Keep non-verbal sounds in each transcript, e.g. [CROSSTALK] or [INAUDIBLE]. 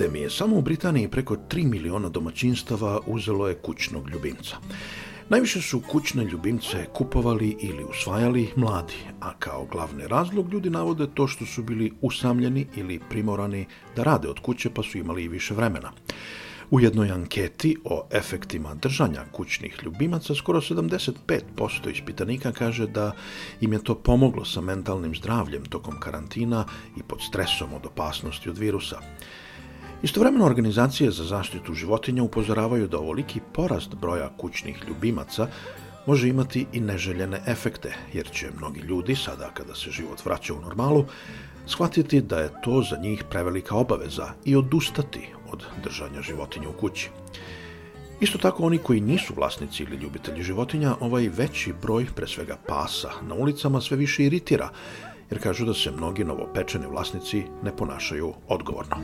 pandemije samo u Britaniji preko 3 miliona domaćinstava uzelo je kućnog ljubimca. Najviše su kućne ljubimce kupovali ili usvajali mladi, a kao glavni razlog ljudi navode to što su bili usamljeni ili primorani da rade od kuće pa su imali i više vremena. U jednoj anketi o efektima držanja kućnih ljubimaca skoro 75% ispitanika kaže da im je to pomoglo sa mentalnim zdravljem tokom karantina i pod stresom od opasnosti od virusa. Istovremeno organizacije za zaštitu životinja upozoravaju da ovoliki porast broja kućnih ljubimaca može imati i neželjene efekte, jer će mnogi ljudi, sada kada se život vraća u normalu, shvatiti da je to za njih prevelika obaveza i odustati od držanja životinja u kući. Isto tako oni koji nisu vlasnici ili ljubitelji životinja, ovaj veći broj, pre svega pasa, na ulicama sve više iritira, jer kažu da se mnogi novopečeni vlasnici ne ponašaju odgovorno.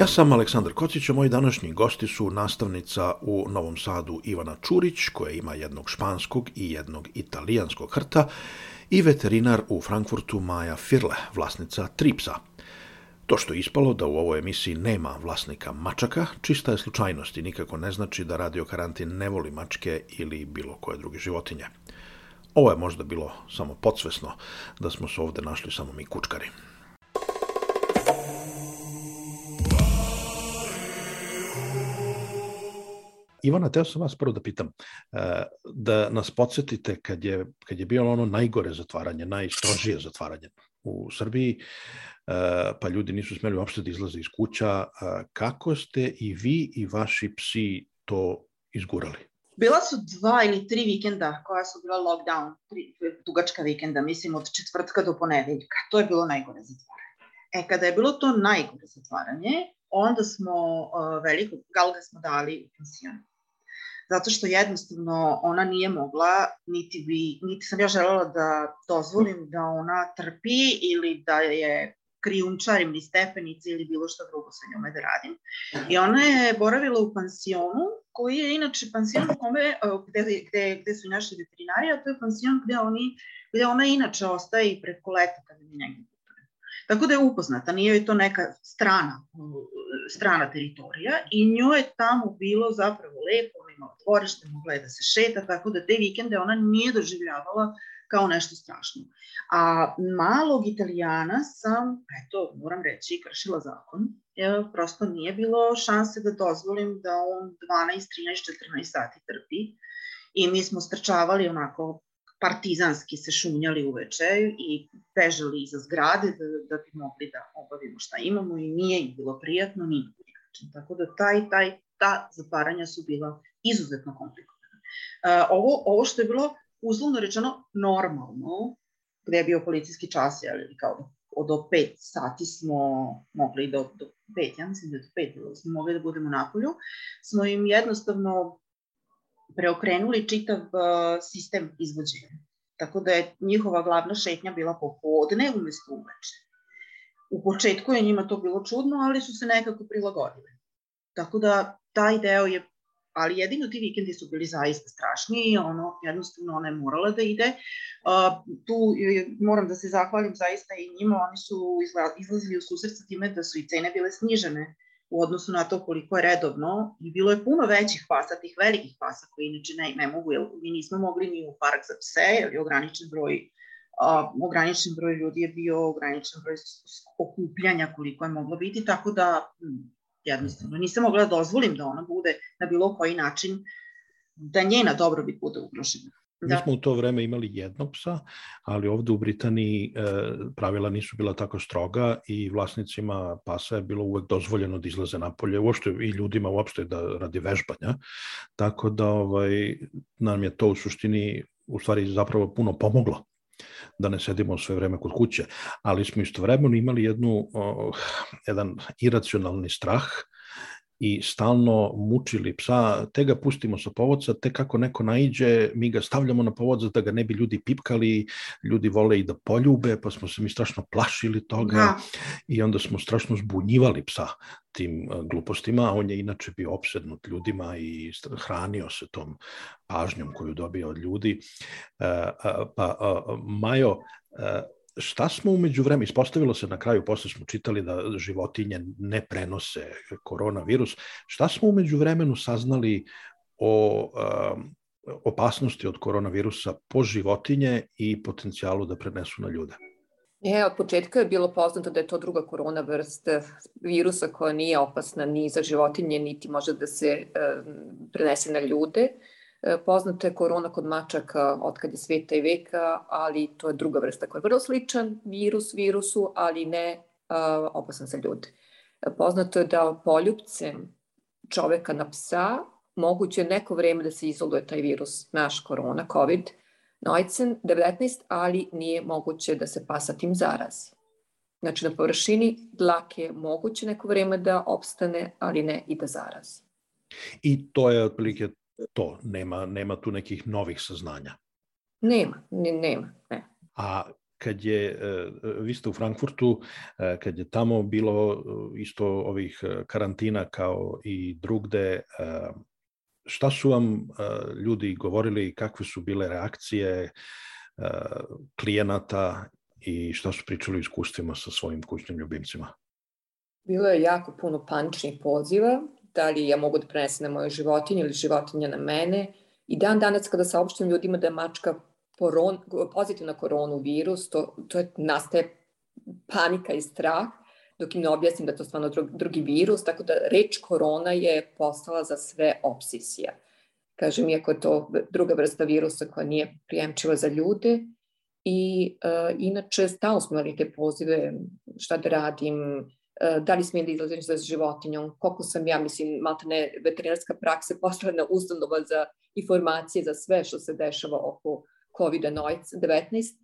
Ja sam Aleksandar Kocić, a moji današnji gosti su nastavnica u Novom Sadu Ivana Čurić, koja ima jednog španskog i jednog italijanskog hrta, i veterinar u Frankfurtu Maja Firle, vlasnica Tripsa. To što je ispalo da u ovoj emisiji nema vlasnika mačaka, čista je slučajnost i nikako ne znači da Radio Karantin ne voli mačke ili bilo koje druge životinje. Ovo je možda bilo samo podsvesno da smo se ovde našli samo mi kučkari. Ivana, teo sam vas prvo da pitam, e, da nas podsjetite kad je, kad je bilo ono najgore zatvaranje, najstrožije zatvaranje u Srbiji, e, pa ljudi nisu smeli uopšte da izlaze iz kuća, e, kako ste i vi i vaši psi to izgurali? Bila su dva ili tri vikenda koja su bila lockdown, tri dugačka vikenda, mislim od četvrtka do ponedeljka. To je bilo najgore zatvaranje. E, kada je bilo to najgore zatvaranje, onda smo uh, veliko, Galga smo dali u pensionu zato što jednostavno ona nije mogla, niti, bi, niti sam ja želela da dozvolim da ona trpi ili da je krijumčarim ni stepenice ili bilo što drugo sa njome da radim. I ona je boravila u pansionu, koji je inače pansion kome, gde, gde, gde su naši veterinari, a to je pansion gde, oni, gde ona inače ostaje i preko leta kada mi negdje Tako da je upoznata, nije joj to neka strana, strana teritorija i njoj je tamo bilo zapravo lepo, imala dvorište, mogla je da se šeta, tako da te vikende ona nije doživljavala kao nešto strašno. A malog italijana sam, eto, moram reći, kršila zakon. Je, prosto nije bilo šanse da dozvolim da on 12, 13, 14 sati trpi. I mi smo strčavali onako partizanski se šunjali uveče i bežali iza zgrade da, da bi mogli da obavimo šta imamo i nije im bilo prijatno ni Tako da taj, taj, ta zatvaranja su bila izuzetno komplikovana. Uh, ovo, ovo što je bilo uslovno rečeno normalno, gde je bio policijski čas, jel, kao od do 5 sati smo mogli do, do 5, ja mislim da je do 5, smo mogli da budemo na polju, smo im jednostavno preokrenuli čitav uh, sistem izvođenja. Tako da je njihova glavna šetnja bila popodne umesto uveče. U početku je njima to bilo čudno, ali su se nekako prilagodili. Tako da taj deo je ali jedino ti vikendi su bili zaista strašni i ono, jednostavno ona je morala da ide. Uh, tu moram da se zahvalim zaista i njima, oni su izlazili u susret sa time da su i cene bile snižene u odnosu na to koliko je redovno i bilo je puno većih pasa, tih velikih pasa koji inače ne, ne mogu, jer mi nismo mogli ni u park za pse, jer je ograničen broj uh, ograničen broj ljudi je bio ograničen broj okupljanja koliko je moglo biti, tako da jednostavno. Nisam mogla da dozvolim da ona bude na bilo koji način, da njena dobrobit bude ugrožena. Da. Mi smo u to vreme imali jednog psa, ali ovde u Britaniji e, pravila nisu bila tako stroga i vlasnicima pasa je bilo uvek dozvoljeno da izlaze napolje, uopšte i ljudima uopšte da radi vežbanja. Tako da ovaj, nam je to u suštini u stvari zapravo puno pomoglo da ne sedimo sve vreme kod kuće, ali smo istovremeno imali jednu, jedan iracionalni strah i stalno mučili psa, te ga pustimo sa povodca, te kako neko naiđe, mi ga stavljamo na povodca da ga ne bi ljudi pipkali, ljudi vole i da poljube, pa smo se mi strašno plašili toga da. i onda smo strašno zbunjivali psa tim e, glupostima, a on je inače bio opsednut ljudima i hranio se tom pažnjom koju dobija od ljudi. E, pa, Majo, e, šta smo umeđu vreme, ispostavilo se na kraju, posle smo čitali da životinje ne prenose koronavirus, šta smo umeđu vremenu saznali o um, opasnosti od koronavirusa po životinje i potencijalu da prenesu na ljude? Je, od početka je bilo poznato da je to druga korona vrsta virusa koja nije opasna ni za životinje, niti može da se um, prenese na ljude. Uh, E, poznata je korona kod mačaka od kad je sveta i veka, ali to je druga vrsta koja je vrlo sličan virus virusu, ali ne a, opasan za ljude. E, poznato je da poljubcem čoveka na psa moguće neko vreme da se izoluje taj virus, naš korona, COVID, 19, ali nije moguće da se pasa tim zarazi. Znači na površini dlake je moguće neko vreme da opstane, ali ne i da zarazi. I to je otprilike to, nema, nema tu nekih novih saznanja. Nema, ne, nema, ne. A kad je, e, vi ste u Frankfurtu, e, kad je tamo bilo e, isto ovih karantina kao i drugde, šta su vam ljudi govorili, kakve su bile reakcije klijenata i šta su pričali iskustvima sa svojim kućnim ljubimcima? Bilo je jako puno paničnih poziva, da li ja mogu da prenesem na moje životinje ili životinja na mene. I dan danas kada saopštim ljudima da je mačka poron, pozitivna koronu virus, to, to je, nastaje panika i strah, dok im ne objasnim da je to stvarno drugi, drugi virus, tako da reč korona je postala za sve opsisija. Kažem, iako je to druga vrsta virusa koja nije prijemčiva za ljude, I uh, inače, stalno smo imali te pozive šta da radim, da li smijem da izlazim sa životinjom, koliko sam ja, mislim, malta ne veterinarska praksa postala ustanova za informacije za sve što se dešava oko COVID-19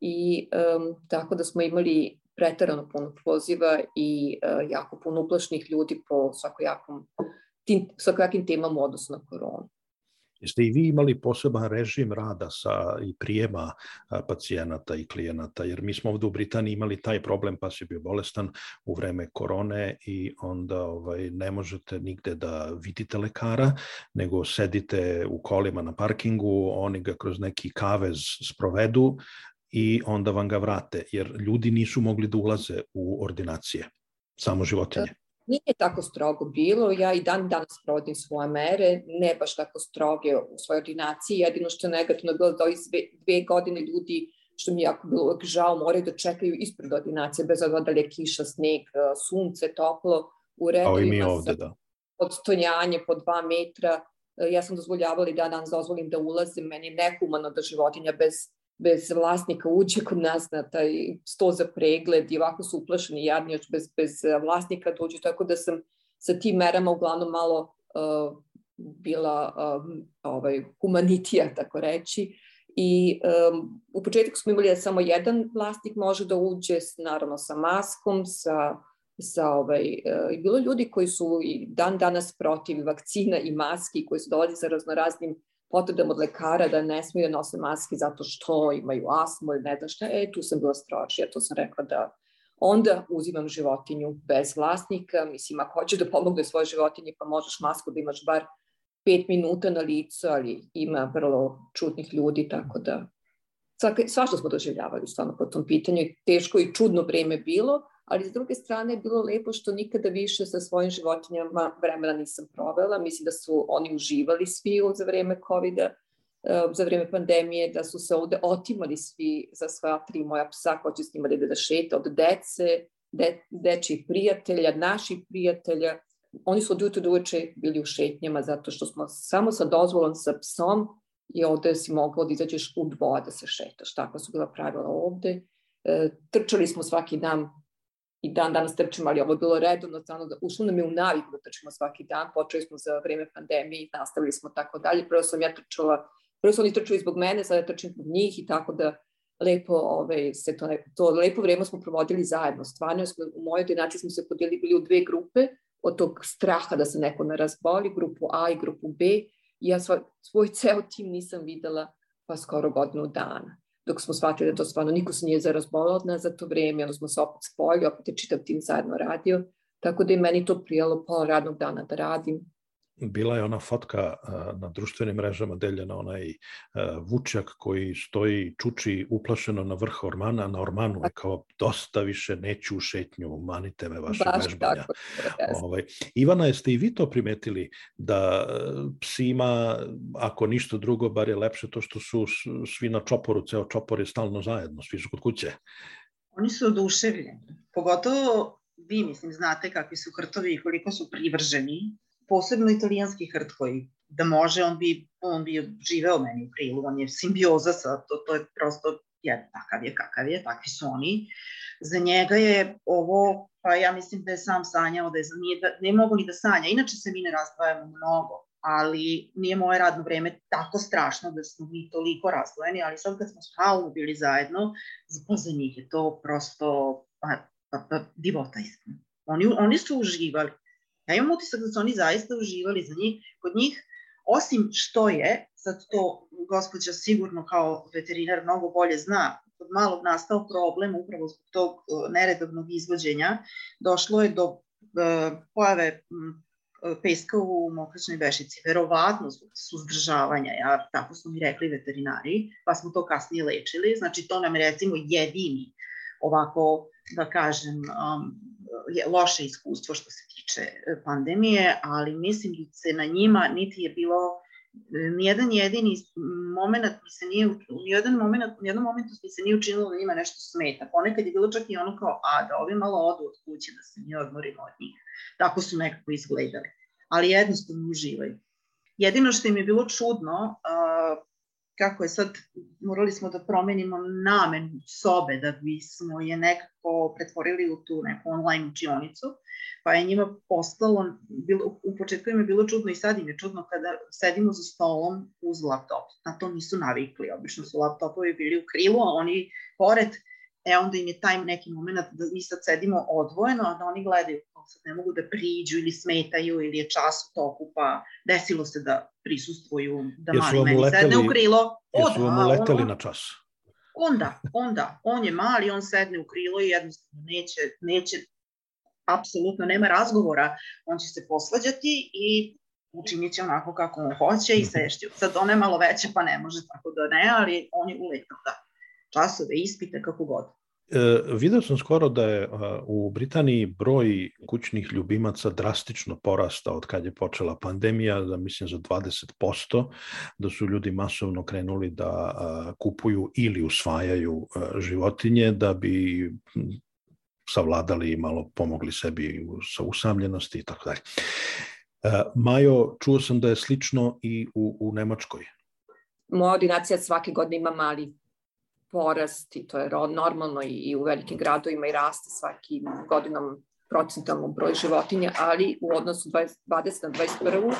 i um, tako da smo imali pretarano puno poziva i uh, jako puno uplašnih ljudi po svakojakom, tim, svakojakim temama u odnosu na koronu. Jeste i vi imali poseban režim rada sa i prijema pacijenata i klijenata, jer mi smo ovde u Britaniji imali taj problem, pa si bio bolestan u vreme korone i onda ovaj, ne možete nigde da vidite lekara, nego sedite u kolima na parkingu, oni ga kroz neki kavez sprovedu i onda vam ga vrate, jer ljudi nisu mogli da ulaze u ordinacije, samo životinje. Nije tako strogo bilo, ja i dan danas provodim svoje mere, ne baš tako stroge u svojoj ordinaciji, jedino što je negativno bilo da ovih dve, dve godine ljudi, što mi je jako bilo uvek žao, moraju da čekaju ispred ordinacije, bez obzira da li je kiša, sneg, sunce, toplo, u redovima ovde, da. stonjanje po dva metra, ja sam dozvoljavala i da danas dozvolim da ulazim, meni je nehumano da životinja bez bez vlasnika uđe kod nas na taj sto za pregled i ovako su uplašeni jadni još bez, bez vlasnika dođu, tako da sam sa tim merama uglavnom malo uh, bila um, ovaj, humanitija, [LAUGHS] tako reći. I um, u početku smo imali da samo jedan vlasnik može da uđe, naravno sa maskom, sa, sa ovaj, i bilo ljudi koji su i dan danas protiv vakcina i maski, koji su dolazi sa raznoraznim potvrdam od lekara da ne smiju da nose maske zato što imaju astmu ili ne znam šta, e, tu sam bila stročija, to sam rekla da onda uzimam životinju bez vlasnika, mislim, ako hoćeš da pomogne svoje životinje, pa možeš masku da imaš bar pet minuta na licu, ali ima vrlo čudnih ljudi, tako da svašta smo doživljavali stvarno po tom pitanju. Teško i čudno vreme bilo, ali s druge strane je bilo lepo što nikada više sa svojim životinjama vremena nisam provela. Mislim da su oni uživali svi za vreme covid -a, e, za vreme pandemije, da su se ovde otimali svi za sva tri moja psa, ko će s njima da da šeta, od dece, de, dečih prijatelja, naših prijatelja. Oni su od jutra do uveče bili u šetnjama zato što smo samo sa dozvolom sa psom i ovde si mogao da izađeš u dvoje da se šetaš. Tako su bila pravila ovde. E, trčali smo svaki dan i dan danas trčimo, ali ovo je bilo redovno, stvarno da ušlo nam je u naviku da trčimo svaki dan, počeli smo za vreme pandemije i nastavili smo tako dalje. Prvo sam ja trčala, prvo su oni trčali zbog mene, sada trčim zbog njih i tako da lepo, ovaj, se to, to lepo vreme smo provodili zajedno. Stvarno smo, u mojoj dinaciji smo se podelili bili u dve grupe, od tog straha da se neko ne razboli, grupu A i grupu B. I ja svoj, svoj ceo tim nisam videla pa skoro godinu dana dok smo shvatili da to stvarno niko se nije zarazbolao od nas za to vreme, onda smo se opet spojili, opet je čitav tim zajedno radio, tako da je meni to prijelo pola radnog dana da radim bila je ona fotka na društvenim mrežama deljena onaj vučak koji stoji, čuči uplašeno na vrh ormana, na ormanu je kao dosta više neću u šetnju, manite me vaše Baš vežbanja. Tako, ovaj, Ivana, jeste i vi to primetili da psima, ako ništa drugo, bar je lepše to što su svi na čoporu, ceo čopor je stalno zajedno, svi su kod kuće. Oni su oduševljeni. Pogotovo vi, mislim, znate kakvi su hrtovi i koliko su privrženi posebno italijanski hrt koji da može, on bi, on bi živeo meni u krilu, on je simbioza sa, to, to je prosto, je, takav je kakav je, takvi su oni. Za njega je ovo, pa ja mislim da je sam sanjao, da je, nije, da, ne mogu ni da sanja, inače se mi ne razdvajamo mnogo, ali nije moje radno vreme tako strašno da smo mi toliko razdvojeni, ali sad kad smo stalno bili zajedno, pa za njih je to prosto pa, pa, pa divota iskreno. Oni, oni su uživali. Ja imam utisak da su oni zaista uživali za njih. Kod njih, osim što je, sad to gospođa sigurno kao veterinar mnogo bolje zna, kod malog nastao problem upravo zbog tog e, neredovnog izvođenja, došlo je do uh, pojave um, peska u mokračnoj bešici, verovatno zbog suzdržavanja, ja, tako su mi rekli veterinari, pa smo to kasnije lečili, znači to nam je recimo jedini ovako, da kažem, um, je loše iskustvo što se tiče e, pandemije, ali mislim da se na njima niti je bilo e, nijedan jedini moment mi se nije, nijedan moment, nijedan moment mi se nije učinilo da njima nešto smeta. Ponekad je bilo čak i ono kao, a da ovi malo odu od kuće, da se mi odmorimo od njih. Tako su nekako izgledali. Ali jednostavno uživaju. Jedino što im je bilo čudno, kako je sad, morali smo da promenimo namen sobe da bismo je nekako pretvorili u tu neku online učionicu, pa je njima postalo, bilo, u početku im je bilo čudno i sad im je čudno kada sedimo za stolom uz laptop. Na to nisu navikli, obično su laptopovi bili u krilu, a oni pored, e onda im je taj neki moment da mi sad sedimo odvojeno, a da oni gledaju sad ne mogu da priđu ili smetaju ili je čas u toku, pa desilo se da prisustvuju, da mali meni uleteli, sedne u krilo. Jesu vam uleteli on, na čas? Onda, onda, on je mali, on sedne u krilo i jednostavno neće, neće, apsolutno nema razgovora, on će se posvađati i učinit će onako kako on hoće i [LAUGHS] sešće. Sad ona je malo veća pa ne može tako da ne, ali on je uletao da časove, ispite, kako god. E, video sam skoro da je a, u Britaniji broj kućnih ljubimaca drastično porastao od kad je počela pandemija, da mislim za 20%, da su ljudi masovno krenuli da a, kupuju ili usvajaju a, životinje da bi savladali i malo pomogli sebi sa usamljenosti i tako dalje. E, Majo, čuo sam da je slično i u, u Nemačkoj. Moja ordinacija svake godine ima mali porast i to je normalno i, i u velikim gradovima i raste svaki godinom procentalno broj životinja, ali u odnosu 20, 20 na 21.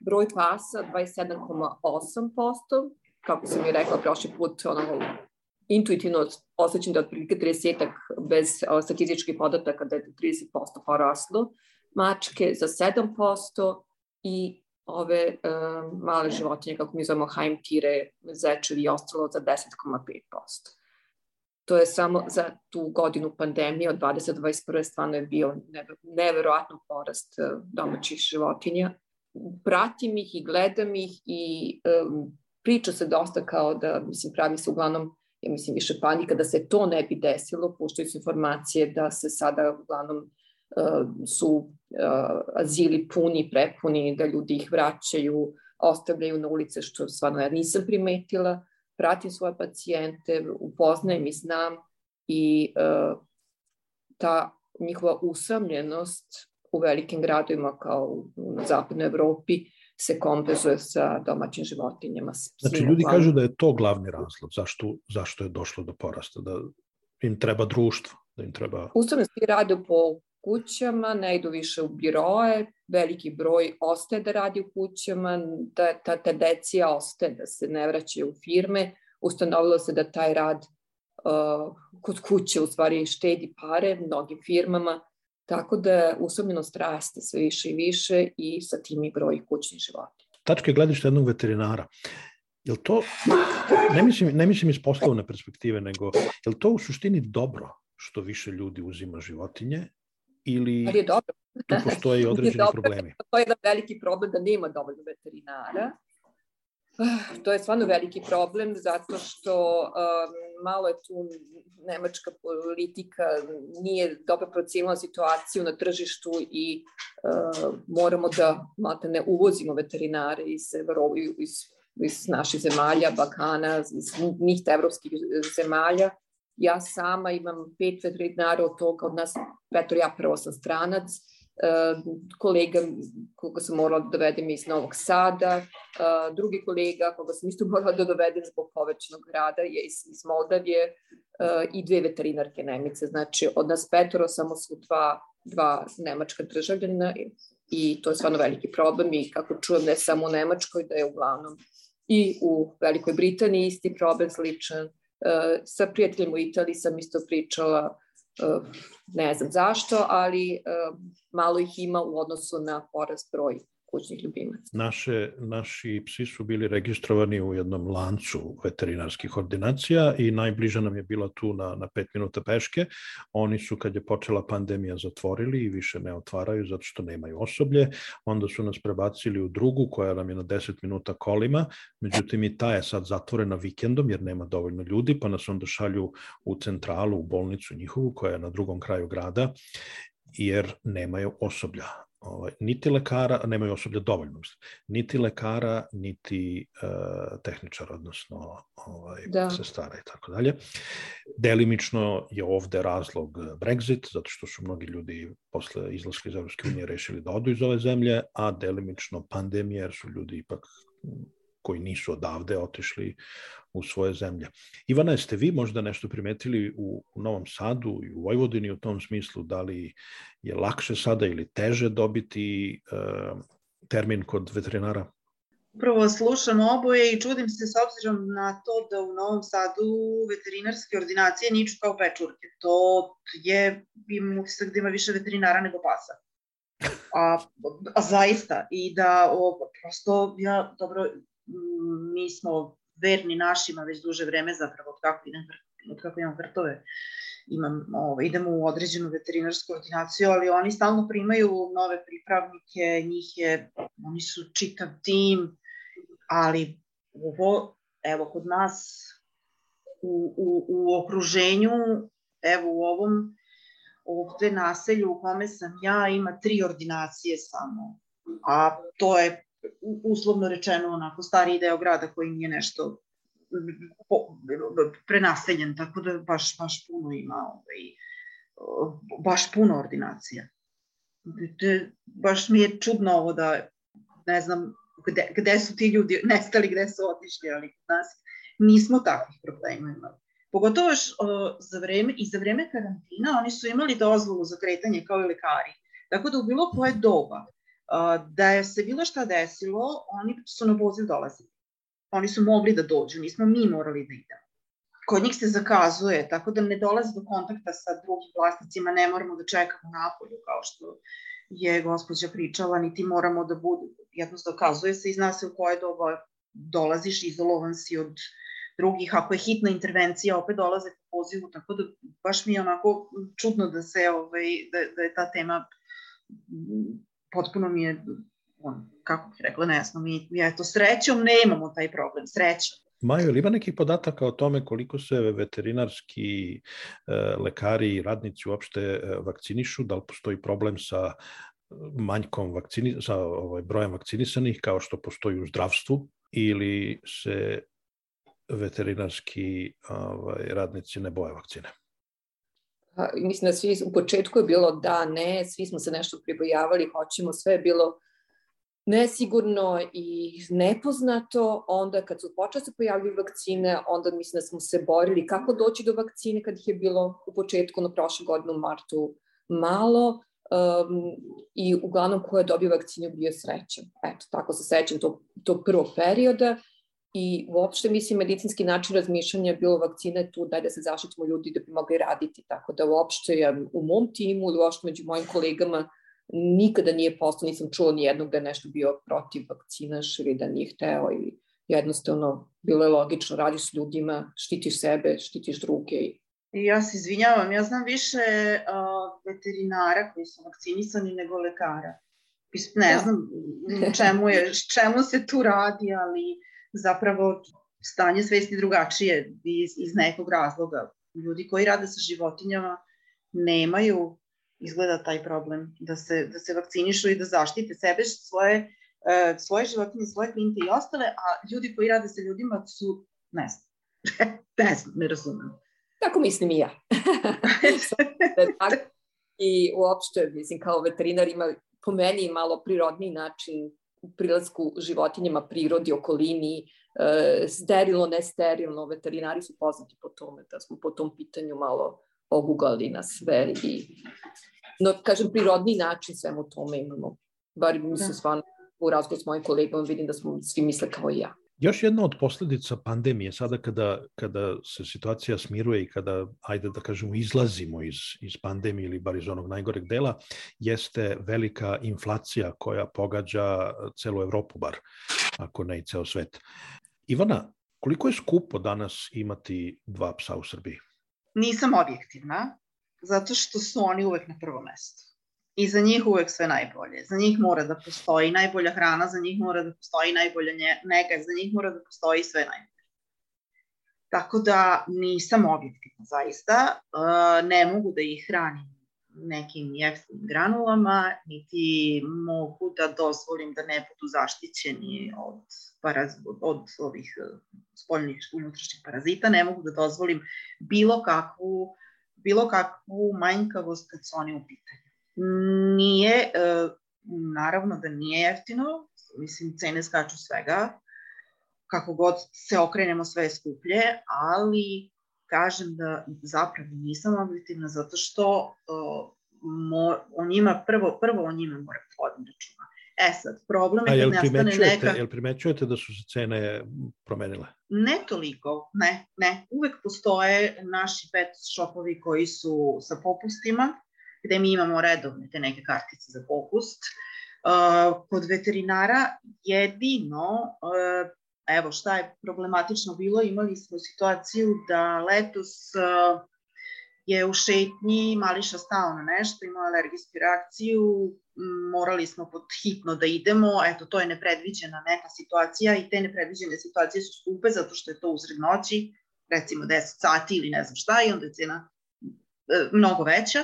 broj pasa 27,8%, kako sam i rekla prošli put, ono, intuitivno osjećam da otprilike 30 bez statističkih podataka da je 30% poraslo, mačke za 7% i ove um, male životinje, kako mi zovemo haimtire, zečevi i ostalo za 10,5%. To je samo za tu godinu pandemije od 2021. stvarno je bio neverovatno porast e, domaćih životinja. Pratim ih i gledam ih i um, priča se dosta kao da, mislim, pravi se uglavnom ja mislim, više panika da se to ne bi desilo, puštaju su informacije da se sada uglavnom su azili puni, prepuni, da ljudi ih vraćaju, ostavljaju na ulice, što stvarno ja nisam primetila. Pratim svoje pacijente, upoznajem i znam i ta njihova usamljenost u velikim gradovima kao na zapadnoj Evropi se kompenzuje sa domaćim životinjama. Znači, ljudi kažu da je to glavni razlog zašto, zašto je došlo do porasta, da im treba društvo, da im treba... Ustavno svi rade po kućama, ne idu više u biroje, veliki broj ostaje da radi u kućama, da ta tendencija ostaje da se ne vraćaju u firme. Ustanovilo se da taj rad uh, kod kuće u stvari štedi pare mnogim firmama, Tako da usamljenost raste sve više i više i sa tim i broj kućnih životinja. Tačke gledišta jednog veterinara. Jel to, ne mislim, ne mislim iz poslovne perspektive, nego je to u suštini dobro što više ljudi uzima životinje ili Ali je dobro. tu postoje i [LAUGHS] određeni dobro, problemi? To je jedan veliki problem da nema dovoljno veterinara To je stvarno veliki problem zato što um, malo je tu nemačka politika nije dobro procijela situaciju na tržištu i uh, moramo da mate ne uvozimo veterinare iz, iz, iz naših zemalja, Balkana, iz njih evropskih zemalja. Ja sama imam pet veterinara od toga, od nas petor ja prvo sam stranac, kolega koga sam morala da dovedem iz Novog Sada, drugi kolega koga sam isto morala da dovedem zbog povećanog rada je iz, iz Moldavije i dve veterinarke Nemice. Znači, od nas petoro samo su dva, dva nemačka državljena i to je stvarno veliki problem i kako čujem ne samo u Nemačkoj, da je uglavnom i u Velikoj Britaniji isti problem sličan. Sa prijateljem u Italiji sam isto pričala ne znam zašto, ali malo ih ima u odnosu na porast broj kućnih ljubimaca. Naše, naši psi su bili registrovani u jednom lancu veterinarskih ordinacija i najbliža nam je bila tu na, na pet minuta peške. Oni su, kad je počela pandemija, zatvorili i više ne otvaraju zato što nemaju osoblje. Onda su nas prebacili u drugu koja nam je na 10 minuta kolima, međutim i ta je sad zatvorena vikendom jer nema dovoljno ljudi, pa nas onda šalju u centralu, u bolnicu njihovu koja je na drugom kraju grada jer nemaju osoblja ovaj, niti lekara, nemaju osoblja dovoljno, mislim, niti lekara, niti uh, tehničara, odnosno ovaj, da. sestara i tako dalje. Delimično je ovde razlog Brexit, zato što su mnogi ljudi posle izlaska iz Evropske unije rešili da odu iz ove zemlje, a delimično pandemija, jer su ljudi ipak koji nisu odavde otišli u svoje zemlje. Ivana, jeste vi možda nešto primetili u, u Novom Sadu i u Vojvodini u tom smislu, da li je lakše sada ili teže dobiti e, termin kod veterinara? Upravo slušam oboje i čudim se s obzirom na to da u Novom Sadu veterinarske ordinacije niču kao pečurke. To je, imam utisak da ima više veterinara nego pasa. A, a zaista, i da o, prosto ja, dobro, mi smo verni našima već duže vreme zapravo od kako, idem, od kako imam vrtove. Imam, ovo, idemo u određenu veterinarsku ordinaciju, ali oni stalno primaju nove pripravnike, njih je, oni su čitav tim, ali ovo, evo, kod nas u, u, u okruženju, evo u ovom ovde naselju u kome sam ja ima tri ordinacije samo, a to je uslovno rečeno onako stariji deo grada koji nije nešto prenaseljen, tako da baš, baš puno ima ovaj, baš puno ordinacija. Baš mi je čudno ovo da ne znam gde, gde su ti ljudi nestali, gde su otišli, ali kod nas nismo takvih problema imali. Pogotovo još o, za vreme, i za vreme karantina oni su imali dozvolu za kretanje kao i lekari. Tako da u bilo koje doba da je se bilo šta desilo, oni su na poziv dolazili. Oni su mogli da dođu, nismo mi morali da idemo. Kod njih se zakazuje, tako da ne dolazi do kontakta sa drugim vlasnicima, ne moramo da čekamo napolju kao što je gospođa pričala, niti moramo da budu, jednostavno dokazuje se i zna se u koje doba dolaziš, izolovan si od drugih, ako je hitna intervencija, opet dolaze po pozivu, tako da baš mi je onako čudno da se, ovaj, da, da je ta tema potpuno mi je, on, kako bih rekla, nejasno, mi, mi eto, srećom nemamo taj problem, srećom. Majo, ili ima nekih podataka o tome koliko se veterinarski e, lekari i radnici uopšte e, vakcinišu, da li postoji problem sa manjkom vakcini, sa ovaj, brojem vakcinisanih kao što postoji u zdravstvu ili se veterinarski ovaj, radnici ne boje vakcine? Mislim da svi, u početku je bilo da, ne, svi smo se nešto pribojavali, hoćemo, sve je bilo nesigurno i nepoznato, onda kad su počeli da se pojavljaju vakcine, onda mislim da smo se borili kako doći do vakcine kad ih je bilo u početku na prošle godine u martu malo um, i uglavnom ko je dobio vakcinu bio srećan. Eto, tako se sećam tog, tog prvog perioda i uopšte mislim medicinski način razmišljanja je bilo vakcine tu daj da se zaštitimo ljudi da bi mogli raditi, tako da uopšte ja, u mom timu ili uopšte među mojim kolegama nikada nije postao, nisam čuo ni jednog da je nešto bio protiv vakcinaš ili da nije hteo i jednostavno bilo je logično, radiš s ljudima, štitiš sebe, štitiš druge. I ja se izvinjavam, ja znam više uh, veterinara koji su vakcinisani nego lekara. Ne da. znam čemu, je, čemu se tu radi, ali zapravo stanje svesti drugačije iz, iz nekog razloga. Ljudi koji rade sa životinjama nemaju izgleda taj problem, da se, da se vakcinišu i da zaštite sebe, svoje, uh, svoje životinje, svoje klijente i ostale, a ljudi koji rade sa ljudima su, ne znam, [LAUGHS] ne znam, ne razumem. Tako mislim i ja. [LAUGHS] [LAUGHS] I uopšte, mislim, kao veterinar ima po meni malo prirodni način prilasku životinjama, prirodi, okolini, e, sterilno, nesterilno, veterinari su poznati po tome, da smo po tom pitanju malo ogugali na sve i no, kažem, prirodni način svemu tome imamo. Bar mi se da. stvarno u razgovoru s mojim kolegom vidim da smo svi misle kao i ja. Još jedna od posledica pandemije, sada kada, kada se situacija smiruje i kada, ajde da kažemo, izlazimo iz, iz pandemije ili bar iz onog najgoreg dela, jeste velika inflacija koja pogađa celu Evropu bar, ako ne i ceo svet. Ivana, koliko je skupo danas imati dva psa u Srbiji? Nisam objektivna, zato što su oni uvek na prvom mestu. I za njih uvek sve najbolje. Za njih mora da postoji najbolja hrana, za njih mora da postoji najbolja nega, za njih mora da postoji sve najbolje. Tako da nisam objektivna zaista, ne mogu da ih hranim nekim jeftinim granulama, niti mogu da dozvolim da ne budu zaštićeni od, paraz, od ovih spoljnih unutrašnjih parazita, ne mogu da dozvolim bilo kakvu bilo kakvu manjkavost kad su oni u pitanju. Nije, e, naravno da nije jeftino, mislim cene skaču svega, kako god se okrenemo sve skuplje, ali kažem da zapravo nisam objektivna zato što uh, mo, o njima, prvo, prvo o njima moram da vodim računa. E sad, problem je kad nastane neka... Jel primećujete da su se cene promenile? Ne toliko, ne, ne. Uvek postoje naši pet shopovi koji su sa popustima, gde mi imamo redovne te neke kartice za popust. Uh, kod veterinara jedino, uh, evo šta je problematično bilo, imali smo situaciju da letos uh, je u šetnji Mališa stao na nešto, imao alergijsku reakciju, morali smo pod hitno da idemo, eto to je nepredviđena neka situacija i te nepredviđene situacije su skupe zato što je to usred noći, recimo 10 sati ili ne znam šta i onda je cena mnogo veća,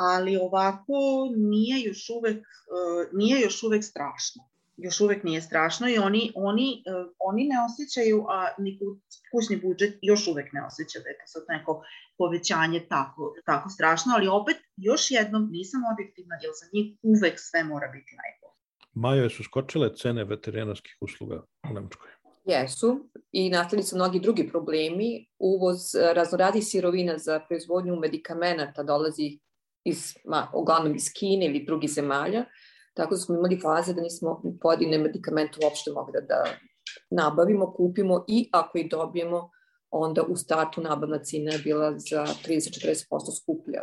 ali ovako nije još uvek, e, nije još uvek strašno još uvek nije strašno i oni, oni, uh, oni ne osjećaju, a ni kućni budžet još uvek ne osjeća da je to sad neko povećanje tako, tako strašno, ali opet još jednom nisam objektivna jer za njih uvek sve mora biti najbolje. Majo, su skočile cene veterinarskih usluga u Nemačkoj? Jesu i nastali su mnogi drugi problemi. Uvoz e, raznoradi sirovina za proizvodnju medikamenata dolazi iz, ma, uglavnom iz Kine ili drugih zemalja, Tako da smo imali faze da nismo pojedine medikamente uopšte mogli da, da nabavimo, kupimo i ako ih dobijemo, onda u startu nabavna cena je bila za 30-40% skuplja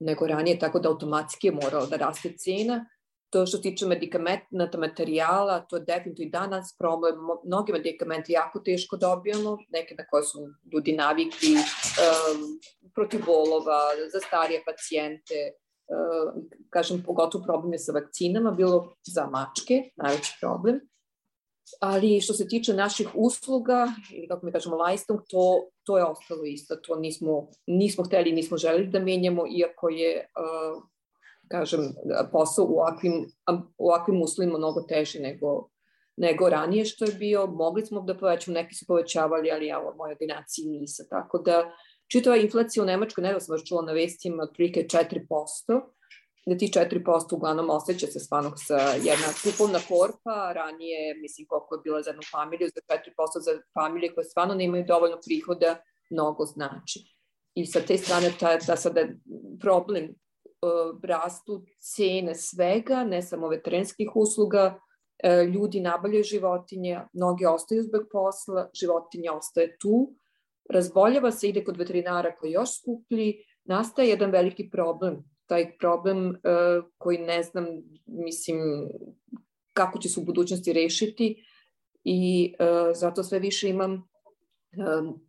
nego ranije, tako da automatski je morala da raste cena. To što se tiče medikamenta, materijala, to je definitivno i danas problem. Mnogi medikamenti jako teško dobijamo, neke na koje su ljudi navikli, um, protiv bolova, za starije pacijente, um, kažem, pogotovo problem je sa vakcinama, bilo za mačke, najveći problem. Ali što se tiče naših usluga, ili kako mi kažemo lajstom, to, to je ostalo isto. To nismo, nismo hteli, nismo želeli da menjamo, iako je uh, kažem, posao u ovakvim, u ovakvim uslovima mnogo teži nego, nego ranije što je bio. Mogli smo da povećamo, neki su povećavali, ali ja u mojoj ordinaciji nisam. Tako da čitava inflacija u Nemačkoj, ne da sam čula na vestima, otprilike 4%, da ti 4% uglavnom osjeća se stvarno sa jedna kupovna korpa, ranije, mislim koliko je bila za jednu familiju, za 4% za familije koje stvarno nemaju dovoljno prihoda, mnogo znači. I sa te strane ta, ta sada problem rastu cene svega, ne samo veterinskih usluga, e, ljudi nabavljaju životinje, mnogi ostaju zbog posla, životinja ostaje tu, razboljava se, ide kod veterinara koji još skuplji, nastaje jedan veliki problem, taj problem uh, koji ne znam, mislim, kako će se u budućnosti rešiti i zato sve više imam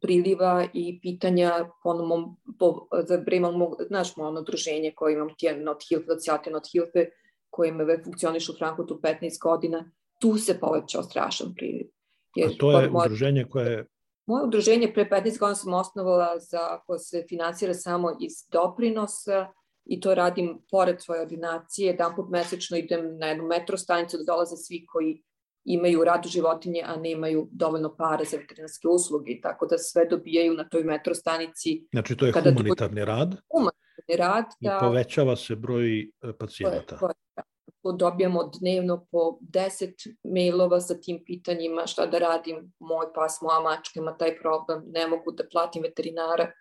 priliva i pitanja ponovno po, za vreme, znaš, ono udruženje koje imam, tije Not Hilfe, Socijalite Not Hilfe, koje me funkcioniš u Frankfurtu 15 godina, tu se povećao strašan priliv. Jer, A to je moje, udruženje koje Moje udruženje pre 15 godina sam osnovala za, koje se finansira samo iz doprinosa i to radim pored svoje ordinacije. Jedan put mesečno idem na jednu metro stanicu da dolaze svi koji imaju rad životinje, a nemaju dovoljno para za veterinarske usluge, tako da sve dobijaju na toj metro stanici. Znači to je kada humanitarni do... rad? Humanitarni rad. Da, I povećava se broj e, pacijenata. To je, to je, dobijamo dnevno po 10 mailova sa tim pitanjima šta da radim, moj pas, moja mačka ima taj problem, ne mogu da platim veterinara,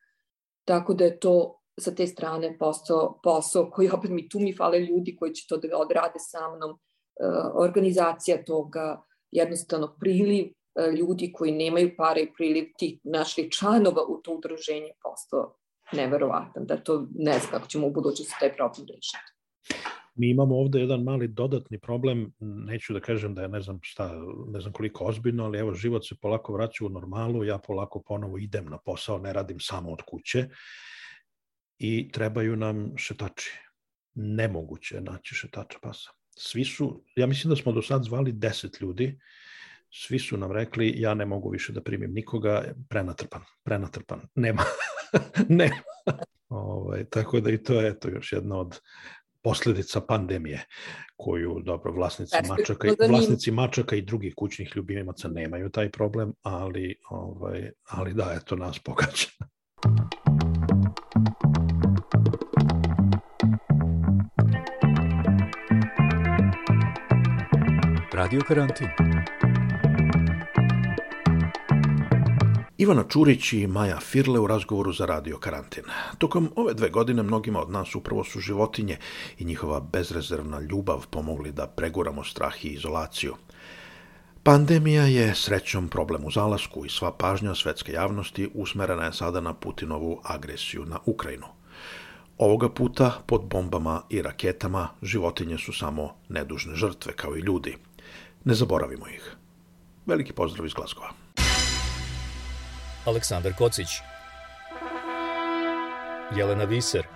tako da je to sa te strane posao, posao koji opet mi tu mi fale ljudi koji će to da odrade sa mnom, organizacija toga, jednostavno priliv e, ljudi koji nemaju pare i priliv tih naših članova u to udruženje postao neverovatan, da to ne znam kako ćemo u budućnosti taj problem rešiti. Mi imamo ovde jedan mali dodatni problem, neću da kažem da je ne znam šta, ne znam koliko ozbiljno, ali evo život se polako vraća u normalu, ja polako ponovo idem na posao, ne radim samo od kuće i trebaju nam šetači. Nemoguće je naći šetača pasa svi su, ja mislim da smo do sad zvali 10 ljudi, svi su nam rekli ja ne mogu više da primim nikoga, prenatrpan, prenatrpan, nema, [LAUGHS] nema. Ovaj, tako da i to je to još jedna od posledica pandemije koju dobro vlasnici mačaka i vlasnici mačaka i drugih kućnih ljubimaca nemaju taj problem, ali ovaj ali da eto nas pogađa. Radio Karantin. Ivana Čurić i Maja Firle u razgovoru za Radio Karantin. Tokom ove dve godine mnogima od nas upravo su životinje i njihova bezrezervna ljubav pomogli da preguramo strah i izolaciju. Pandemija je srećom problem u zalasku i sva pažnja svetske javnosti usmerena je sada na Putinovu agresiju na Ukrajinu. Ovoga puta pod bombama i raketama životinje su samo nedužne žrtve kao i ljudi – Ne zaboravimo ih. Veliki pozdrav iz Glasgova. Aleksandar Kocić Jelena Viser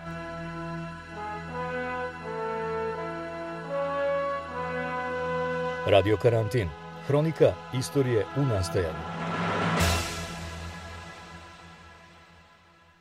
Radio Karantin Hronika istorije u nastajanju